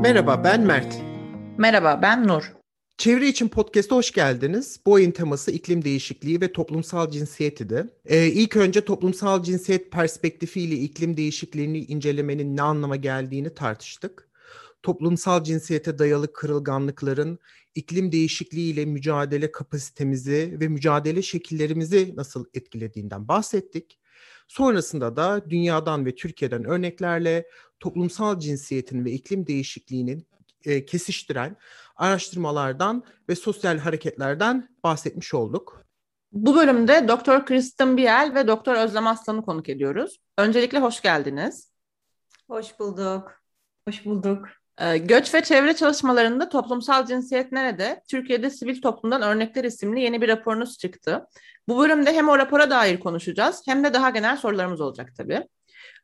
Merhaba ben Mert. Merhaba ben Nur. Çevre için podcast'a hoş geldiniz. Bu ayın teması iklim değişikliği ve toplumsal cinsiyet idi. Ee, ilk önce toplumsal cinsiyet perspektifiyle iklim değişikliğini incelemenin ne anlama geldiğini tartıştık. Toplumsal cinsiyete dayalı kırılganlıkların iklim değişikliği ile mücadele kapasitemizi ve mücadele şekillerimizi nasıl etkilediğinden bahsettik. Sonrasında da dünyadan ve Türkiye'den örneklerle toplumsal cinsiyetin ve iklim değişikliğinin e, kesiştiren araştırmalardan ve sosyal hareketlerden bahsetmiş olduk. Bu bölümde Doktor Kristen Biel ve Doktor Özlem Aslan'ı konuk ediyoruz. Öncelikle hoş geldiniz. Hoş bulduk. Hoş bulduk. Ee, Göç ve çevre çalışmalarında toplumsal cinsiyet nerede? Türkiye'de sivil toplumdan örnekler isimli yeni bir raporunuz çıktı. Bu bölümde hem o rapora dair konuşacağız hem de daha genel sorularımız olacak tabii.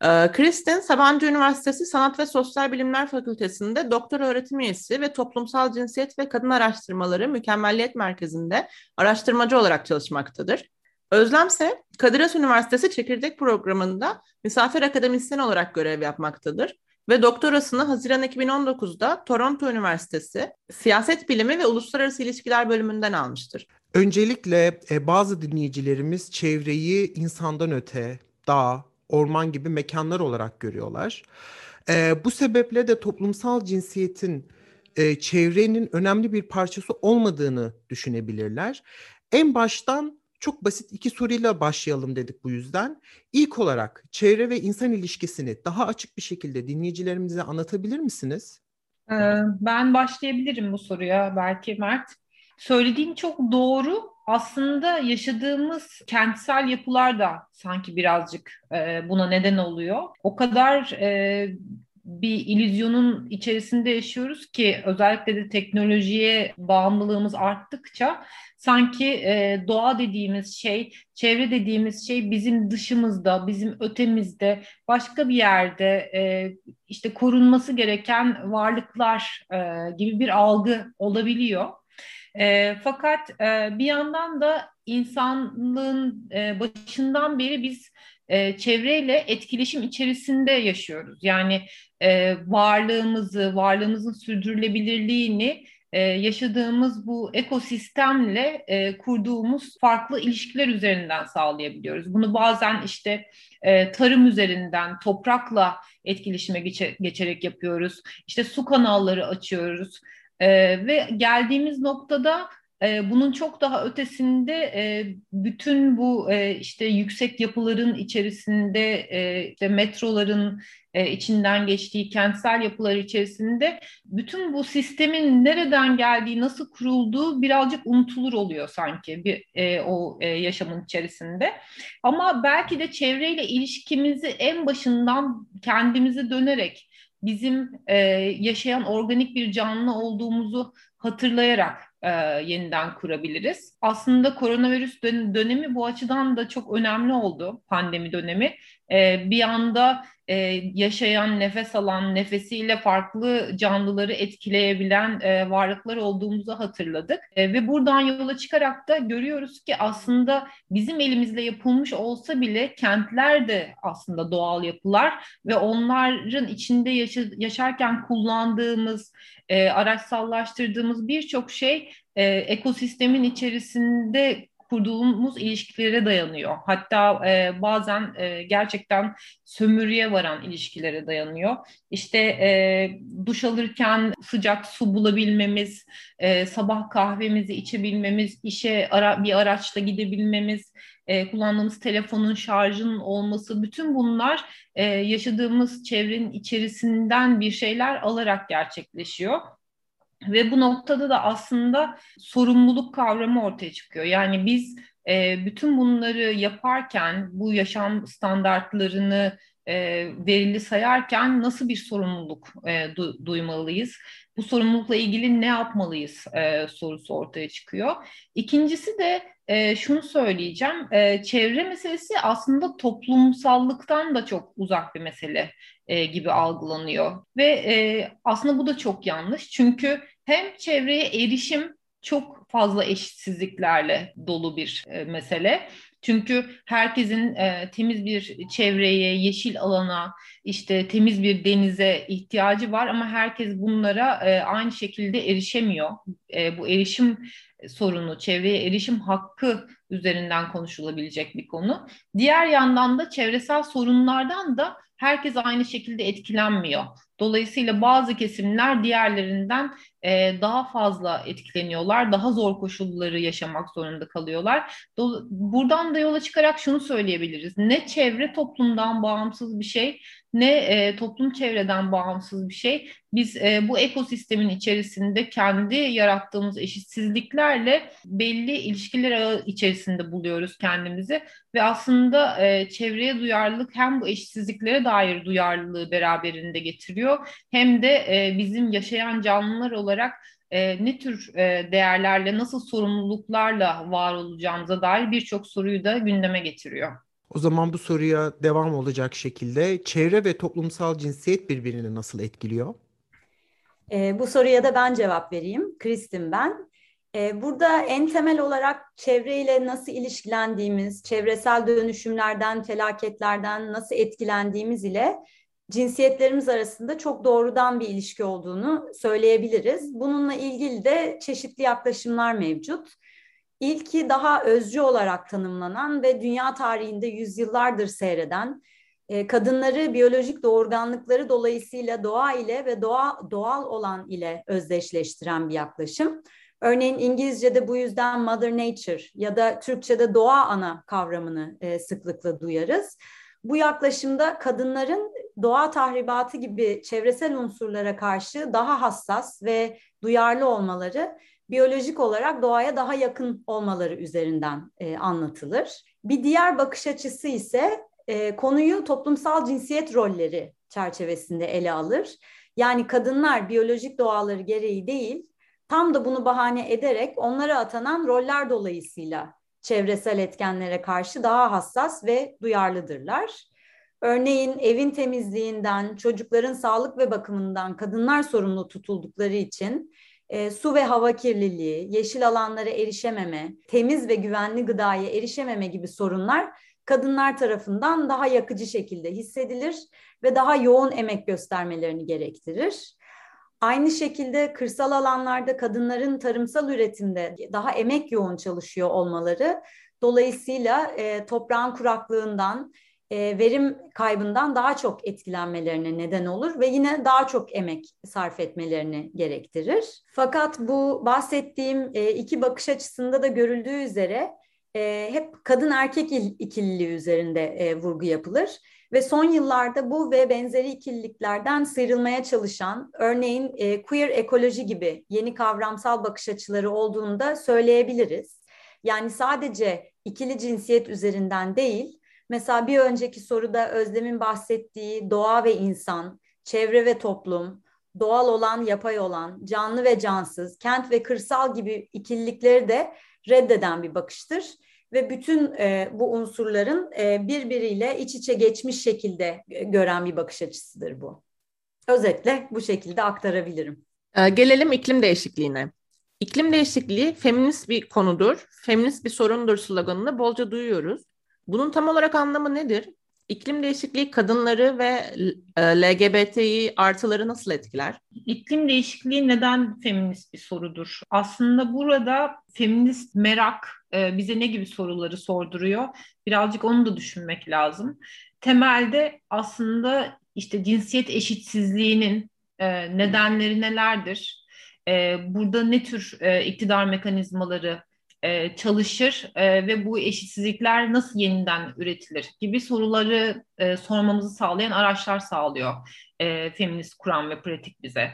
Ee, Kristin, Sabancı Üniversitesi Sanat ve Sosyal Bilimler Fakültesi'nde doktor öğretim üyesi ve Toplumsal Cinsiyet ve Kadın Araştırmaları Mükemmelliyet Merkezi'nde araştırmacı olarak çalışmaktadır. Özlem ise Kadir Has Üniversitesi Çekirdek Programı'nda misafir akademisyen olarak görev yapmaktadır ve doktorasını Haziran 2019'da Toronto Üniversitesi Siyaset Bilimi ve Uluslararası İlişkiler bölümünden almıştır. Öncelikle e, bazı dinleyicilerimiz çevreyi insandan öte, dağ, orman gibi mekanlar olarak görüyorlar. E, bu sebeple de toplumsal cinsiyetin e, çevrenin önemli bir parçası olmadığını düşünebilirler. En baştan çok basit iki soruyla başlayalım dedik bu yüzden. İlk olarak çevre ve insan ilişkisini daha açık bir şekilde dinleyicilerimize anlatabilir misiniz? Ben başlayabilirim bu soruya belki Mert. Söylediğin çok doğru aslında yaşadığımız kentsel yapılar da sanki birazcık e, buna neden oluyor. O kadar e, bir illüzyonun içerisinde yaşıyoruz ki özellikle de teknolojiye bağımlılığımız arttıkça sanki e, doğa dediğimiz şey, çevre dediğimiz şey bizim dışımızda, bizim ötemizde, başka bir yerde e, işte korunması gereken varlıklar e, gibi bir algı olabiliyor. E, fakat e, bir yandan da insanlığın e, başından beri biz e, çevreyle etkileşim içerisinde yaşıyoruz. Yani e, varlığımızı, varlığımızın sürdürülebilirliğini e, yaşadığımız bu ekosistemle e, kurduğumuz farklı ilişkiler üzerinden sağlayabiliyoruz. Bunu bazen işte e, tarım üzerinden, toprakla etkileşime geçe, geçerek yapıyoruz. İşte su kanalları açıyoruz. E, ve geldiğimiz noktada e, bunun çok daha ötesinde e, bütün bu e, işte yüksek yapıların içerisinde e, işte metroların e, içinden geçtiği kentsel yapılar içerisinde bütün bu sistemin nereden geldiği, nasıl kurulduğu birazcık unutulur oluyor sanki bir e, o e, yaşamın içerisinde. Ama belki de çevreyle ilişkimizi en başından kendimize dönerek bizim e, yaşayan organik bir canlı olduğumuzu hatırlayarak e, yeniden kurabiliriz. Aslında koronavirüs dönemi bu açıdan da çok önemli oldu, pandemi dönemi. E, bir anda e, yaşayan, nefes alan, nefesiyle farklı canlıları etkileyebilen e, varlıklar olduğumuzu hatırladık. E, ve buradan yola çıkarak da görüyoruz ki aslında bizim elimizle yapılmış olsa bile kentler de aslında doğal yapılar ve onların içinde yaşa yaşarken kullandığımız, e, araçsallaştırdığımız birçok şey e, ekosistemin içerisinde kurduğumuz ilişkilere dayanıyor. Hatta e, bazen e, gerçekten sömürüye varan ilişkilere dayanıyor. İşte e, duş alırken sıcak su bulabilmemiz, e, sabah kahvemizi içebilmemiz, işe ara, bir araçla gidebilmemiz, e, kullandığımız telefonun şarjının olması, bütün bunlar e, yaşadığımız çevrenin içerisinden bir şeyler alarak gerçekleşiyor. Ve bu noktada da aslında sorumluluk kavramı ortaya çıkıyor. Yani biz e, bütün bunları yaparken, bu yaşam standartlarını e, verili sayarken nasıl bir sorumluluk e, du- duymalıyız? Bu sorumlulukla ilgili ne yapmalıyız e, sorusu ortaya çıkıyor. İkincisi de e, şunu söyleyeceğim. E, çevre meselesi aslında toplumsallıktan da çok uzak bir mesele e, gibi algılanıyor. Ve e, aslında bu da çok yanlış. Çünkü hem çevreye erişim çok fazla eşitsizliklerle dolu bir e, mesele. Çünkü herkesin e, temiz bir çevreye, yeşil alana, işte temiz bir denize ihtiyacı var ama herkes bunlara e, aynı şekilde erişemiyor. E, bu erişim sorunu, çevreye erişim hakkı üzerinden konuşulabilecek bir konu. Diğer yandan da çevresel sorunlardan da herkes aynı şekilde etkilenmiyor. Dolayısıyla bazı kesimler diğerlerinden e, daha fazla etkileniyorlar, daha zor koşulları yaşamak zorunda kalıyorlar. Do- buradan da yola çıkarak şunu söyleyebiliriz. Ne çevre toplumdan bağımsız bir şey, ne e, toplum çevreden bağımsız bir şey. Biz e, bu ekosistemin içerisinde kendi yarattığımız eşitsizliklerle belli ilişkiler içerisinde buluyoruz kendimizi ve aslında e, çevreye duyarlılık hem bu eşitsizliklere dair duyarlılığı beraberinde getiriyor hem de e, bizim yaşayan canlılar olarak e, ne tür e, değerlerle, nasıl sorumluluklarla var olacağımıza dair birçok soruyu da gündeme getiriyor. O zaman bu soruya devam olacak şekilde çevre ve toplumsal cinsiyet birbirini nasıl etkiliyor? E, bu soruya da ben cevap vereyim. Kristin ben. E, burada en temel olarak çevreyle nasıl ilişkilendiğimiz, çevresel dönüşümlerden, felaketlerden nasıl etkilendiğimiz ile cinsiyetlerimiz arasında çok doğrudan bir ilişki olduğunu söyleyebiliriz. Bununla ilgili de çeşitli yaklaşımlar mevcut. İlki daha özcü olarak tanımlanan ve dünya tarihinde yüzyıllardır seyreden, e, kadınları biyolojik doğurganlıkları dolayısıyla doğa ile ve doğa doğal olan ile özdeşleştiren bir yaklaşım. Örneğin İngilizce'de bu yüzden Mother Nature ya da Türkçe'de doğa ana kavramını e, sıklıkla duyarız. Bu yaklaşımda kadınların doğa tahribatı gibi çevresel unsurlara karşı daha hassas ve duyarlı olmaları biyolojik olarak doğaya daha yakın olmaları üzerinden e, anlatılır. Bir diğer bakış açısı ise e, konuyu toplumsal cinsiyet rolleri çerçevesinde ele alır. Yani kadınlar biyolojik doğaları gereği değil, tam da bunu bahane ederek onlara atanan roller dolayısıyla çevresel etkenlere karşı daha hassas ve duyarlıdırlar. Örneğin evin temizliğinden, çocukların sağlık ve bakımından kadınlar sorumlu tutuldukları için e, su ve hava kirliliği, yeşil alanlara erişememe, temiz ve güvenli gıdaya erişememe gibi sorunlar kadınlar tarafından daha yakıcı şekilde hissedilir ve daha yoğun emek göstermelerini gerektirir. Aynı şekilde kırsal alanlarda kadınların tarımsal üretimde daha emek yoğun çalışıyor olmaları dolayısıyla e, toprağın kuraklığından, e, verim kaybından daha çok etkilenmelerine neden olur ve yine daha çok emek sarf etmelerini gerektirir. Fakat bu bahsettiğim e, iki bakış açısında da görüldüğü üzere e, hep kadın erkek ikililiği üzerinde e, vurgu yapılır ve son yıllarda bu ve benzeri ikililiklerden sıyrılmaya çalışan örneğin e, queer ekoloji gibi yeni kavramsal bakış açıları olduğunu da söyleyebiliriz. Yani sadece ikili cinsiyet üzerinden değil, mesela bir önceki soruda Özlem'in bahsettiği doğa ve insan, çevre ve toplum, doğal olan, yapay olan, canlı ve cansız, kent ve kırsal gibi ikililikleri de reddeden bir bakıştır ve bütün e, bu unsurların e, birbiriyle iç içe geçmiş şekilde e, gören bir bakış açısıdır bu. Özetle bu şekilde aktarabilirim. Ee, gelelim iklim değişikliğine. İklim değişikliği feminist bir konudur, feminist bir sorundur sloganını bolca duyuyoruz. Bunun tam olarak anlamı nedir? İklim değişikliği kadınları ve e, LGBTİ artıları nasıl etkiler? İklim değişikliği neden feminist bir sorudur? Aslında burada feminist merak e, bize ne gibi soruları sorduruyor? Birazcık onu da düşünmek lazım. Temelde aslında işte cinsiyet eşitsizliğinin e, nedenleri nelerdir? Burada ne tür iktidar mekanizmaları e, çalışır e, ve bu eşitsizlikler nasıl yeniden üretilir gibi soruları e, sormamızı sağlayan araçlar sağlıyor e, feminist kuram ve pratik bize.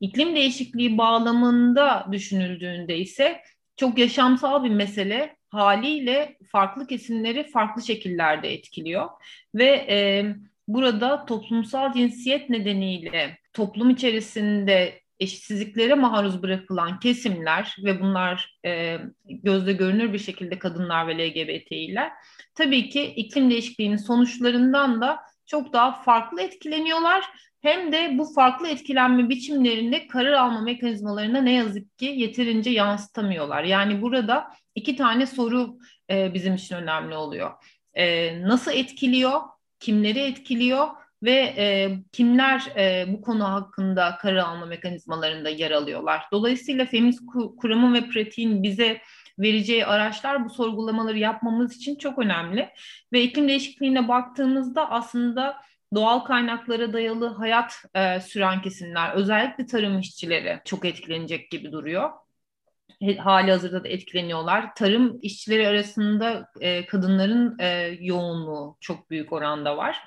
İklim değişikliği bağlamında düşünüldüğünde ise çok yaşamsal bir mesele haliyle farklı kesimleri farklı şekillerde etkiliyor ve e, burada toplumsal cinsiyet nedeniyle toplum içerisinde eşitsizliklere maruz bırakılan kesimler ve bunlar e, gözle görünür bir şekilde kadınlar ve LGBT'ler tabii ki iklim değişikliğinin sonuçlarından da çok daha farklı etkileniyorlar. Hem de bu farklı etkilenme biçimlerinde karar alma mekanizmalarına ne yazık ki yeterince yansıtamıyorlar. Yani burada iki tane soru e, bizim için önemli oluyor. E, nasıl etkiliyor, kimleri etkiliyor ve e, kimler e, bu konu hakkında karar alma mekanizmalarında yer alıyorlar. Dolayısıyla feminist kuramın ve pratiğin bize vereceği araçlar bu sorgulamaları yapmamız için çok önemli. Ve iklim değişikliğine baktığımızda aslında doğal kaynaklara dayalı hayat e, süren kesimler, özellikle tarım işçileri çok etkilenecek gibi duruyor. Hali hazırda da etkileniyorlar. Tarım işçileri arasında e, kadınların e, yoğunluğu çok büyük oranda var.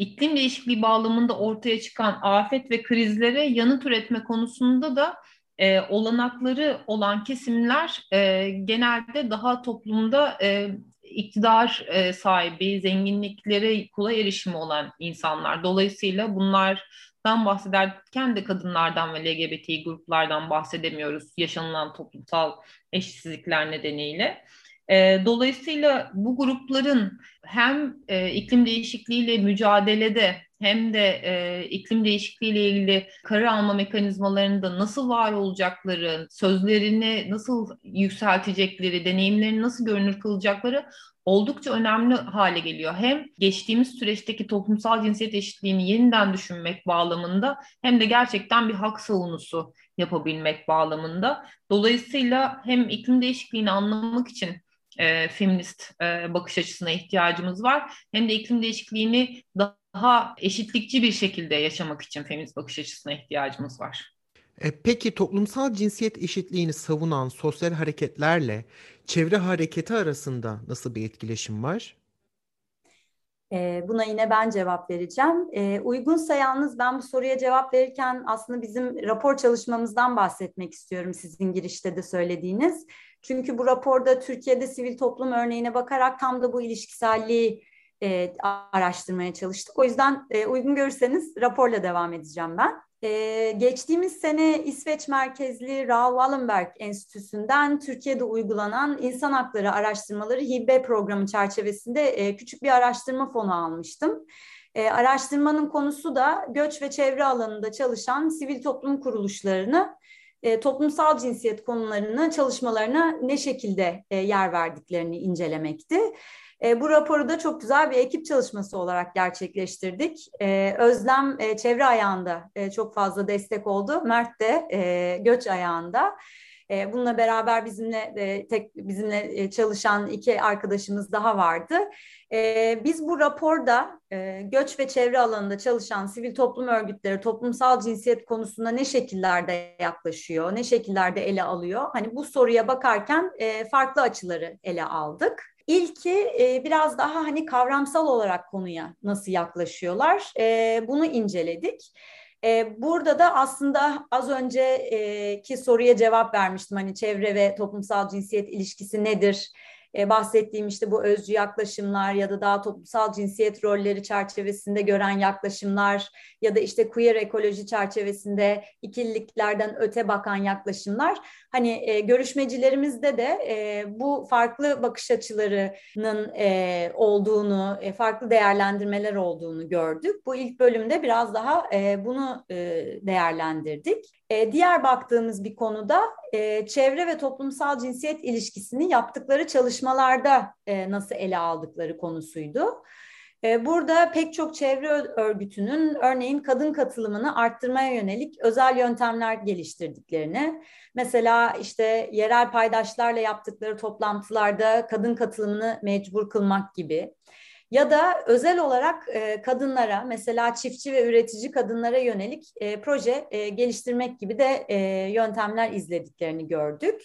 İklim değişikliği bağlamında ortaya çıkan afet ve krizlere yanıt üretme konusunda da e, olanakları olan kesimler e, genelde daha toplumda e, iktidar e, sahibi, zenginliklere kolay erişimi olan insanlar. Dolayısıyla bunlardan bahsederken de kadınlardan ve LGBT gruplardan bahsedemiyoruz yaşanılan toplumsal eşitsizlikler nedeniyle. E, dolayısıyla bu grupların hem e, iklim değişikliğiyle mücadelede hem de e, iklim değişikliği ile ilgili karar alma mekanizmalarında nasıl var olacakları, sözlerini nasıl yükseltecekleri, deneyimlerini nasıl görünür kılacakları oldukça önemli hale geliyor. Hem geçtiğimiz süreçteki toplumsal cinsiyet eşitliğini yeniden düşünmek bağlamında hem de gerçekten bir hak savunusu yapabilmek bağlamında. Dolayısıyla hem iklim değişikliğini anlamak için e, feminist e, bakış açısına ihtiyacımız var. Hem de iklim değişikliğini daha eşitlikçi bir şekilde yaşamak için feminist bakış açısına ihtiyacımız var. E, peki toplumsal cinsiyet eşitliğini savunan sosyal hareketlerle çevre hareketi arasında nasıl bir etkileşim var? E, buna yine ben cevap vereceğim. E, uygunsa yalnız ben bu soruya cevap verirken aslında bizim rapor çalışmamızdan bahsetmek istiyorum sizin girişte de söylediğiniz. Çünkü bu raporda Türkiye'de sivil toplum örneğine bakarak tam da bu ilişkiselliği e, araştırmaya çalıştık. O yüzden e, uygun görürseniz raporla devam edeceğim ben. Ee, geçtiğimiz sene İsveç merkezli Raoul Wallenberg Enstitüsü'nden Türkiye'de uygulanan insan hakları araştırmaları HİBE programı çerçevesinde e, küçük bir araştırma fonu almıştım. E, araştırmanın konusu da göç ve çevre alanında çalışan sivil toplum kuruluşlarını e, toplumsal cinsiyet konularını çalışmalarına ne şekilde e, yer verdiklerini incelemekti. E, bu raporu da çok güzel bir ekip çalışması olarak gerçekleştirdik. E, Özlem e, çevre ayağında e, çok fazla destek oldu. Mert de e, göç ayağında. E, bununla beraber bizimle e, tek bizimle e, çalışan iki arkadaşımız daha vardı. E, biz bu raporda e, göç ve çevre alanında çalışan sivil toplum örgütleri toplumsal cinsiyet konusunda ne şekillerde yaklaşıyor, ne şekillerde ele alıyor? Hani bu soruya bakarken farklı açıları ele aldık. İlki e, biraz daha hani kavramsal olarak konuya nasıl yaklaşıyorlar bunu inceledik. E, burada da aslında az önceki soruya cevap vermiştim hani çevre ve toplumsal cinsiyet ilişkisi nedir? E, bahsettiğim işte bu özcü yaklaşımlar ya da daha toplumsal cinsiyet rolleri çerçevesinde gören yaklaşımlar ya da işte queer ekoloji çerçevesinde ikililiklerden öte bakan yaklaşımlar hani e, görüşmecilerimizde de e, bu farklı bakış açılarının e, olduğunu, e, farklı değerlendirmeler olduğunu gördük. Bu ilk bölümde biraz daha e, bunu e, değerlendirdik. E, diğer baktığımız bir konuda e, çevre ve toplumsal cinsiyet ilişkisini yaptıkları çalışmalarda e, nasıl ele aldıkları konusuydu. E, burada pek çok çevre örgütünün örneğin kadın katılımını arttırmaya yönelik özel yöntemler geliştirdiklerini, mesela işte yerel paydaşlarla yaptıkları toplantılarda kadın katılımını mecbur kılmak gibi ya da özel olarak e, kadınlara mesela çiftçi ve üretici kadınlara yönelik e, proje e, geliştirmek gibi de e, yöntemler izlediklerini gördük.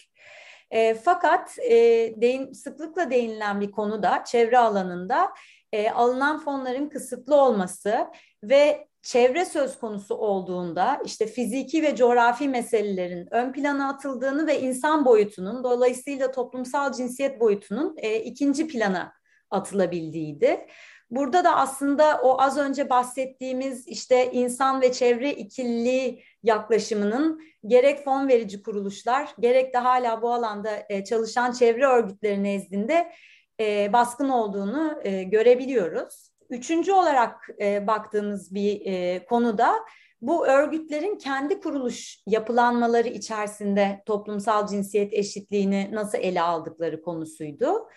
E, fakat e, değin, sıklıkla değinilen bir konu da çevre alanında e, alınan fonların kısıtlı olması ve çevre söz konusu olduğunda işte fiziki ve coğrafi meselelerin ön plana atıldığını ve insan boyutunun dolayısıyla toplumsal cinsiyet boyutunun e, ikinci plana atılabildiğiydi. Burada da aslında o az önce bahsettiğimiz işte insan ve çevre ikililiği yaklaşımının gerek fon verici kuruluşlar gerek de hala bu alanda e, çalışan çevre örgütleri nezdinde e, baskın olduğunu e, görebiliyoruz. Üçüncü olarak baktığımız bir konuda bu örgütlerin kendi kuruluş yapılanmaları içerisinde toplumsal cinsiyet eşitliğini nasıl ele aldıkları konusuydu.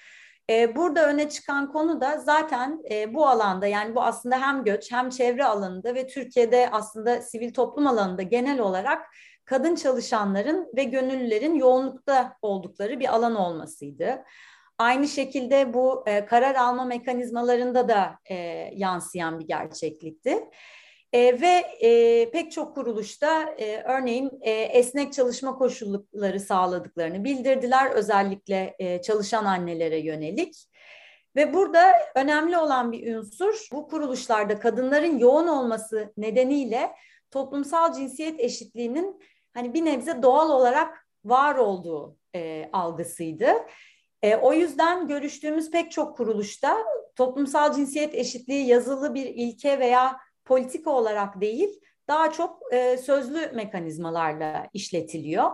E, burada öne çıkan konu da zaten e, bu alanda yani bu aslında hem göç hem çevre alanında ve Türkiye'de aslında sivil toplum alanında genel olarak kadın çalışanların ve gönüllülerin yoğunlukta oldukları bir alan olmasıydı. Aynı şekilde bu e, karar alma mekanizmalarında da e, yansıyan bir gerçeklikti. E, ve e, pek çok kuruluşta e, örneğin e, esnek çalışma koşulları sağladıklarını bildirdiler özellikle e, çalışan annelere yönelik. Ve burada önemli olan bir unsur bu kuruluşlarda kadınların yoğun olması nedeniyle toplumsal cinsiyet eşitliğinin hani bir nebze doğal olarak var olduğu e, algısıydı. E, o yüzden görüştüğümüz pek çok kuruluşta toplumsal cinsiyet eşitliği yazılı bir ilke veya politika olarak değil, daha çok e, sözlü mekanizmalarla işletiliyor.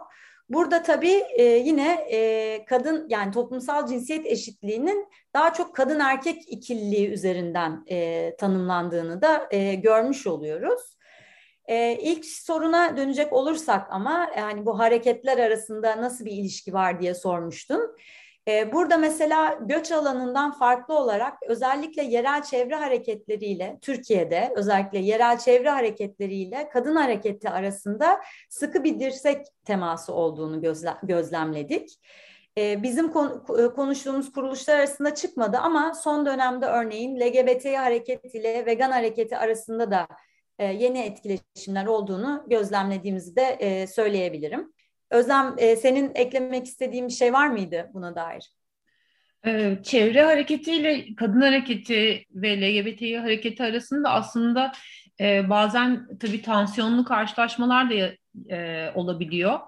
Burada tabii e, yine e, kadın yani toplumsal cinsiyet eşitliğinin daha çok kadın erkek ikililiği üzerinden e, tanımlandığını da e, görmüş oluyoruz. E, ilk soruna dönecek olursak ama yani bu hareketler arasında nasıl bir ilişki var diye sormuştun. Ee, burada mesela göç alanından farklı olarak özellikle yerel çevre hareketleriyle Türkiye'de özellikle yerel çevre hareketleriyle kadın hareketi arasında sıkı bir dirsek teması olduğunu gözle gözlemledik. Ee, bizim konuştuğumuz kuruluşlar arasında çıkmadı ama son dönemde örneğin LGBT hareket ile vegan hareketi arasında da e, yeni etkileşimler olduğunu gözlemlediğimizi de e, söyleyebilirim. Özlem e, senin eklemek istediğin bir şey var mıydı buna dair? Ee, çevre hareketiyle kadın hareketi ve LGBT hareketi arasında aslında e, bazen tabii tansiyonlu karşılaşmalar da e, olabiliyor.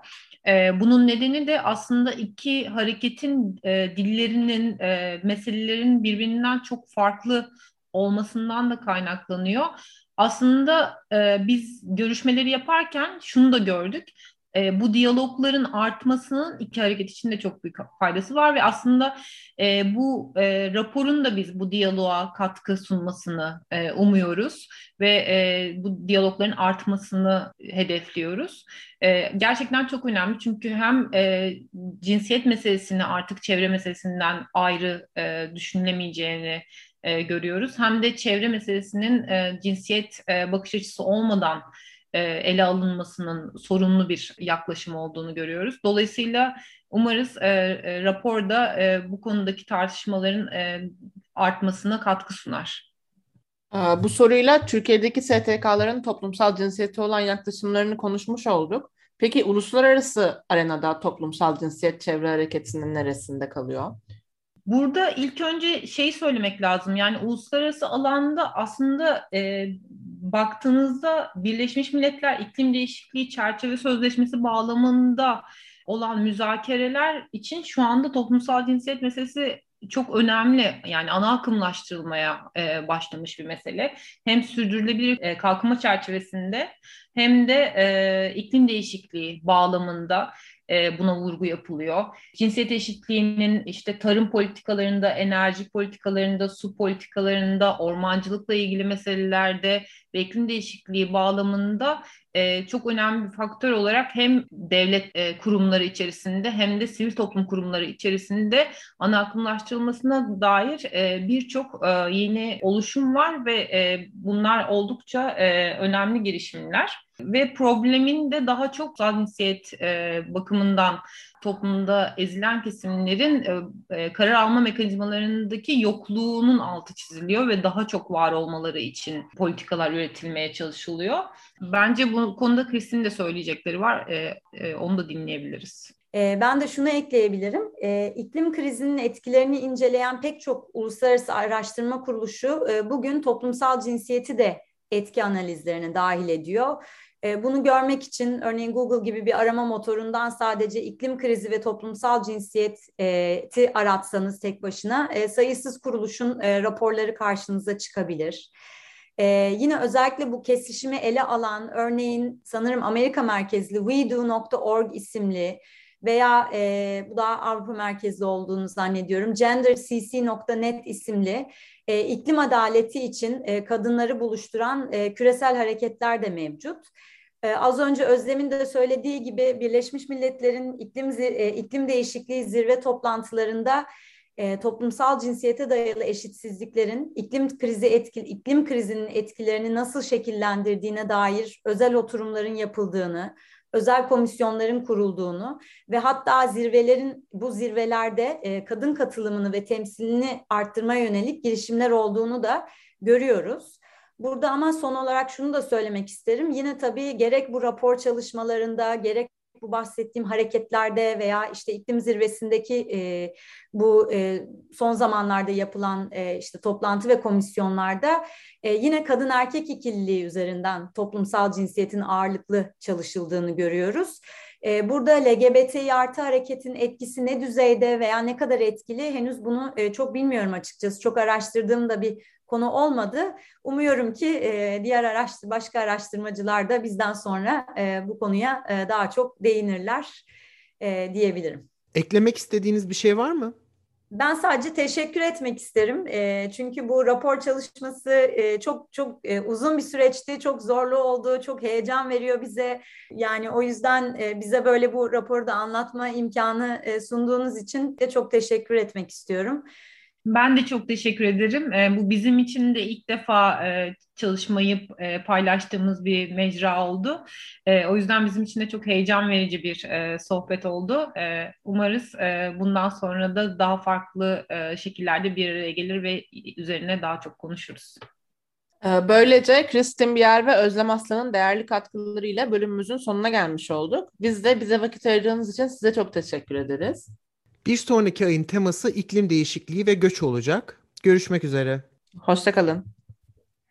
E, bunun nedeni de aslında iki hareketin e, dillerinin, e, meselelerin birbirinden çok farklı olmasından da kaynaklanıyor. Aslında e, biz görüşmeleri yaparken şunu da gördük e, bu diyalogların artmasının iki hareket için de çok büyük faydası var ve aslında e, bu e, raporun da biz bu diyaloğa katkı sunmasını e, umuyoruz ve e, bu diyalogların artmasını hedefliyoruz. E, gerçekten çok önemli çünkü hem e, cinsiyet meselesini artık çevre meselesinden ayrı e, düşünülemeyeceğini e, görüyoruz. Hem de çevre meselesinin e, cinsiyet e, bakış açısı olmadan ele alınmasının sorumlu bir yaklaşım olduğunu görüyoruz. Dolayısıyla umarız e, e, raporda e, bu konudaki tartışmaların e, artmasına katkı sunar. Bu soruyla Türkiye'deki STK'ların toplumsal cinsiyete olan yaklaşımlarını konuşmuş olduk. Peki uluslararası arenada toplumsal cinsiyet çevre hareketinin neresinde kalıyor? Burada ilk önce şey söylemek lazım. Yani uluslararası alanda aslında e, baktığınızda Birleşmiş Milletler İklim Değişikliği Çerçeve Sözleşmesi bağlamında olan müzakereler için şu anda toplumsal cinsiyet meselesi çok önemli yani ana akımlaştırılmaya e, başlamış bir mesele. Hem sürdürülebilir e, kalkınma çerçevesinde hem de e, iklim değişikliği bağlamında e, buna vurgu yapılıyor. Cinsiyet eşitliğinin işte tarım politikalarında, enerji politikalarında, su politikalarında, ormancılıkla ilgili meselelerde ve iklim değişikliği bağlamında e, çok önemli bir faktör olarak hem devlet e, kurumları içerisinde hem de sivil toplum kurumları içerisinde ana akımlaştırılmasına dair e, birçok yeni oluşum var ve bunlar oldukça önemli girişimler. Ve problemin de daha çok cinsiyet bakımından toplumda ezilen kesimlerin e, e, karar alma mekanizmalarındaki yokluğunun altı çiziliyor ve daha çok var olmaları için politikalar üretilmeye çalışılıyor. Bence bu konuda Kristin de söyleyecekleri var. E, e, onu da dinleyebiliriz. E, ben de şunu ekleyebilirim. E, iklim krizinin etkilerini inceleyen pek çok uluslararası araştırma kuruluşu bugün toplumsal cinsiyeti de etki analizlerine dahil ediyor. E, bunu görmek için örneğin Google gibi bir arama motorundan sadece iklim krizi ve toplumsal cinsiyeti aratsanız tek başına e, sayısız kuruluşun e, raporları karşınıza çıkabilir. yine özellikle bu kesişimi ele alan örneğin sanırım Amerika merkezli WeDo.org isimli veya e, bu da Avrupa merkezli olduğunu zannediyorum. GenderCC.net isimli e, iklim adaleti için e, kadınları buluşturan e, küresel hareketler de mevcut. Az önce Özlem'in de söylediği gibi Birleşmiş Milletler'in iklim, iklim değişikliği zirve toplantılarında toplumsal cinsiyete dayalı eşitsizliklerin iklim krizi etki, iklim krizinin etkilerini nasıl şekillendirdiğine dair özel oturumların yapıldığını, özel komisyonların kurulduğunu ve hatta zirvelerin bu zirvelerde e, kadın katılımını ve temsilini arttırmaya yönelik girişimler olduğunu da görüyoruz. Burada ama son olarak şunu da söylemek isterim. Yine tabii gerek bu rapor çalışmalarında gerek bu bahsettiğim hareketlerde veya işte iklim zirvesindeki e, bu e, son zamanlarda yapılan e, işte toplantı ve komisyonlarda e, yine kadın erkek ikililiği üzerinden toplumsal cinsiyetin ağırlıklı çalışıldığını görüyoruz. E, burada LGBTİ artı hareketin etkisi ne düzeyde veya ne kadar etkili henüz bunu e, çok bilmiyorum açıkçası. Çok araştırdığım da bir konu olmadı. Umuyorum ki e, diğer araştır başka araştırmacılar da bizden sonra e, bu konuya e, daha çok değinirler e, diyebilirim. Eklemek istediğiniz bir şey var mı? Ben sadece teşekkür etmek isterim. E, çünkü bu rapor çalışması e, çok çok e, uzun bir süreçti, çok zorlu oldu, çok heyecan veriyor bize. Yani o yüzden e, bize böyle bu raporu da anlatma imkanı e, sunduğunuz için de çok teşekkür etmek istiyorum. Ben de çok teşekkür ederim. E, bu bizim için de ilk defa e, çalışmayı e, paylaştığımız bir mecra oldu. E, o yüzden bizim için de çok heyecan verici bir e, sohbet oldu. E, umarız bundan sonra da daha farklı şekillerde bir araya gelir ve üzerine daha çok konuşuruz. Böylece Kristin Biyer ve Özlem Aslan'ın değerli katkılarıyla bölümümüzün sonuna gelmiş olduk. Biz de bize vakit ayırdığınız için size çok teşekkür ederiz. Bir sonraki ayın teması iklim değişikliği ve göç olacak. Görüşmek üzere. Hoşçakalın.